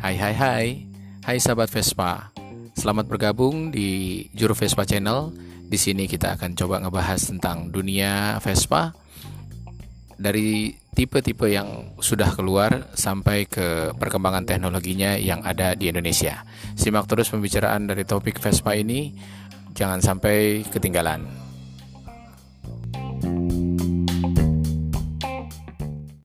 hai hai Hai. Hai sahabat Vespa. Selamat bergabung di Juru Vespa Channel. Di sini kita akan coba ngebahas tentang dunia Vespa. Dari tipe-tipe yang sudah keluar Sampai ke perkembangan teknologinya yang ada di Indonesia. Simak terus pembicaraan dari topik Vespa ini. Jangan sampai ketinggalan.